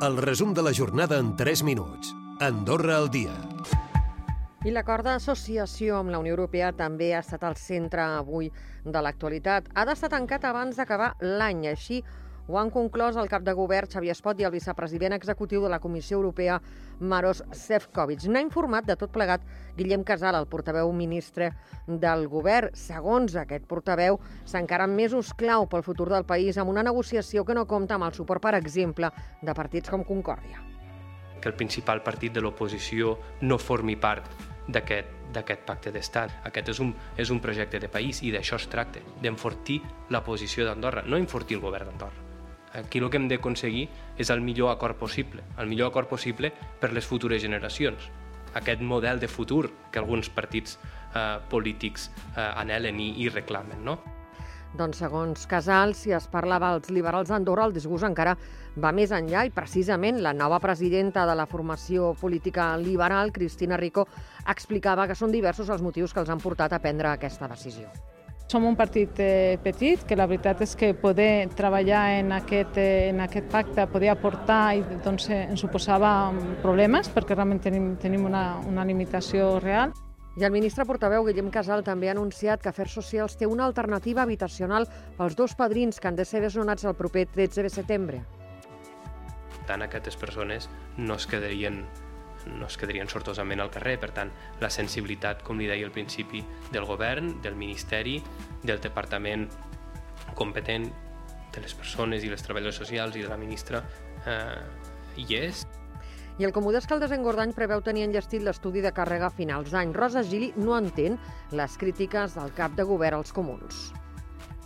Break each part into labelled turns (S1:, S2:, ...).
S1: El resum de la jornada en 3 minuts. Andorra al dia.
S2: I l'acord d'associació amb la Unió Europea també ha estat al centre avui de l'actualitat. Ha d'estar tancat abans d'acabar l'any. Així ho han conclòs el cap de govern Xavier Espot i el vicepresident executiu de la Comissió Europea Maros Sefcovic. N'ha informat de tot plegat Guillem Casal, el portaveu ministre del govern. Segons aquest portaveu, s'encara mesos clau pel futur del país amb una negociació que no compta amb el suport, per exemple, de partits com Concòrdia.
S3: Que el principal partit de l'oposició no formi part d'aquest d'aquest pacte d'estat. Aquest és un, és un projecte de país i d'això es tracta, d'enfortir la posició d'Andorra, no enfortir el govern d'Andorra. Aquí el que hem d'aconseguir és el millor acord possible, el millor acord possible per les futures generacions. Aquest model de futur que alguns partits eh, polítics eh, anhelen i, i reclamen, no?
S2: Doncs segons Casals, si es parlava als liberals d'Andorra, el disgust encara va més enllà i precisament la nova presidenta de la formació política liberal, Cristina Rico, explicava que són diversos els motius que els han portat a prendre aquesta decisió.
S4: Som un partit eh, petit, que la veritat és que poder treballar en aquest, eh, en aquest pacte, poder aportar, i, doncs, eh, ens suposava problemes, perquè realment tenim, tenim una, una limitació real.
S2: I el ministre portaveu Guillem Casal també ha anunciat que Afers Socials té una alternativa habitacional pels dos padrins que han de ser desnonats el proper 13 de setembre.
S3: Tant aquestes persones no es quedarien no es quedarien sortosament al carrer. Per tant, la sensibilitat, com li deia al principi, del govern, del Ministeri, del Departament competent, de les persones i les treballadors socials i de la ministra, eh, hi és.
S2: I el Comú d'Escaldes en Gordany preveu tenir enllestit l'estudi de càrrega a finals d'any. Rosa Gili no entén les crítiques del cap de govern als comuns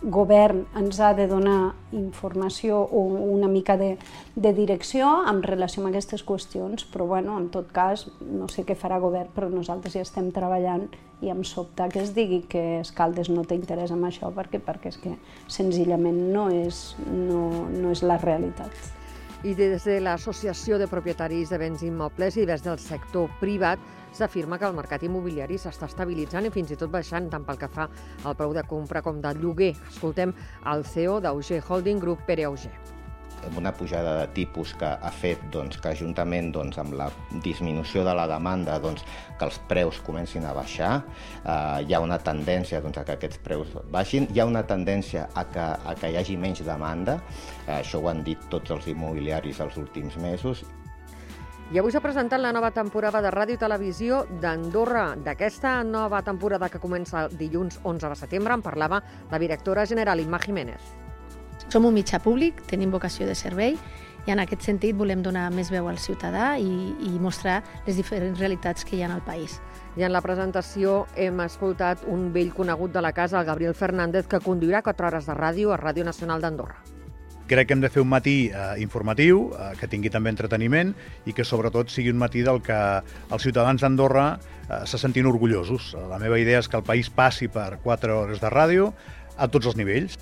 S5: govern ens ha de donar informació o una mica de, de direcció en relació amb aquestes qüestions, però bueno, en tot cas, no sé què farà govern, però nosaltres ja estem treballant i em sobta que es digui que Escaldes no té interès en això perquè, perquè és que senzillament no és, no, no és la realitat.
S2: I des de l'Associació de Propietaris de Béns Immobles i des del sector privat s'afirma que el mercat immobiliari s'està estabilitzant i fins i tot baixant tant pel que fa al preu de compra com de lloguer. Escoltem el CEO d'Auger Holding Group, Pere Auger
S6: amb una pujada de tipus que ha fet doncs, que juntament doncs, amb la disminució de la demanda doncs, que els preus comencin a baixar, eh, hi ha una tendència doncs, a que aquests preus baixin, hi ha una tendència a que, a que hi hagi menys demanda, eh, això ho han dit tots els immobiliaris els últims mesos,
S2: i avui s'ha presentat la nova temporada de ràdio i televisió d'Andorra. D'aquesta nova temporada que comença dilluns 11 de setembre en parlava la directora general Imma Jiménez.
S7: Som un mitjà públic, tenim vocació de servei i en aquest sentit volem donar més veu al ciutadà i, i mostrar les diferents realitats que hi ha al país.
S2: I en la presentació hem escoltat un vell conegut de la casa, el Gabriel Fernández, que conduirà 4 hores de ràdio a Ràdio Nacional d'Andorra.
S8: Crec que hem de fer un matí eh, informatiu, eh, que tingui també entreteniment i que sobretot sigui un matí del que els ciutadans d'Andorra eh, se sentin orgullosos. La meva idea és que el país passi per 4 hores de ràdio a tots els nivells.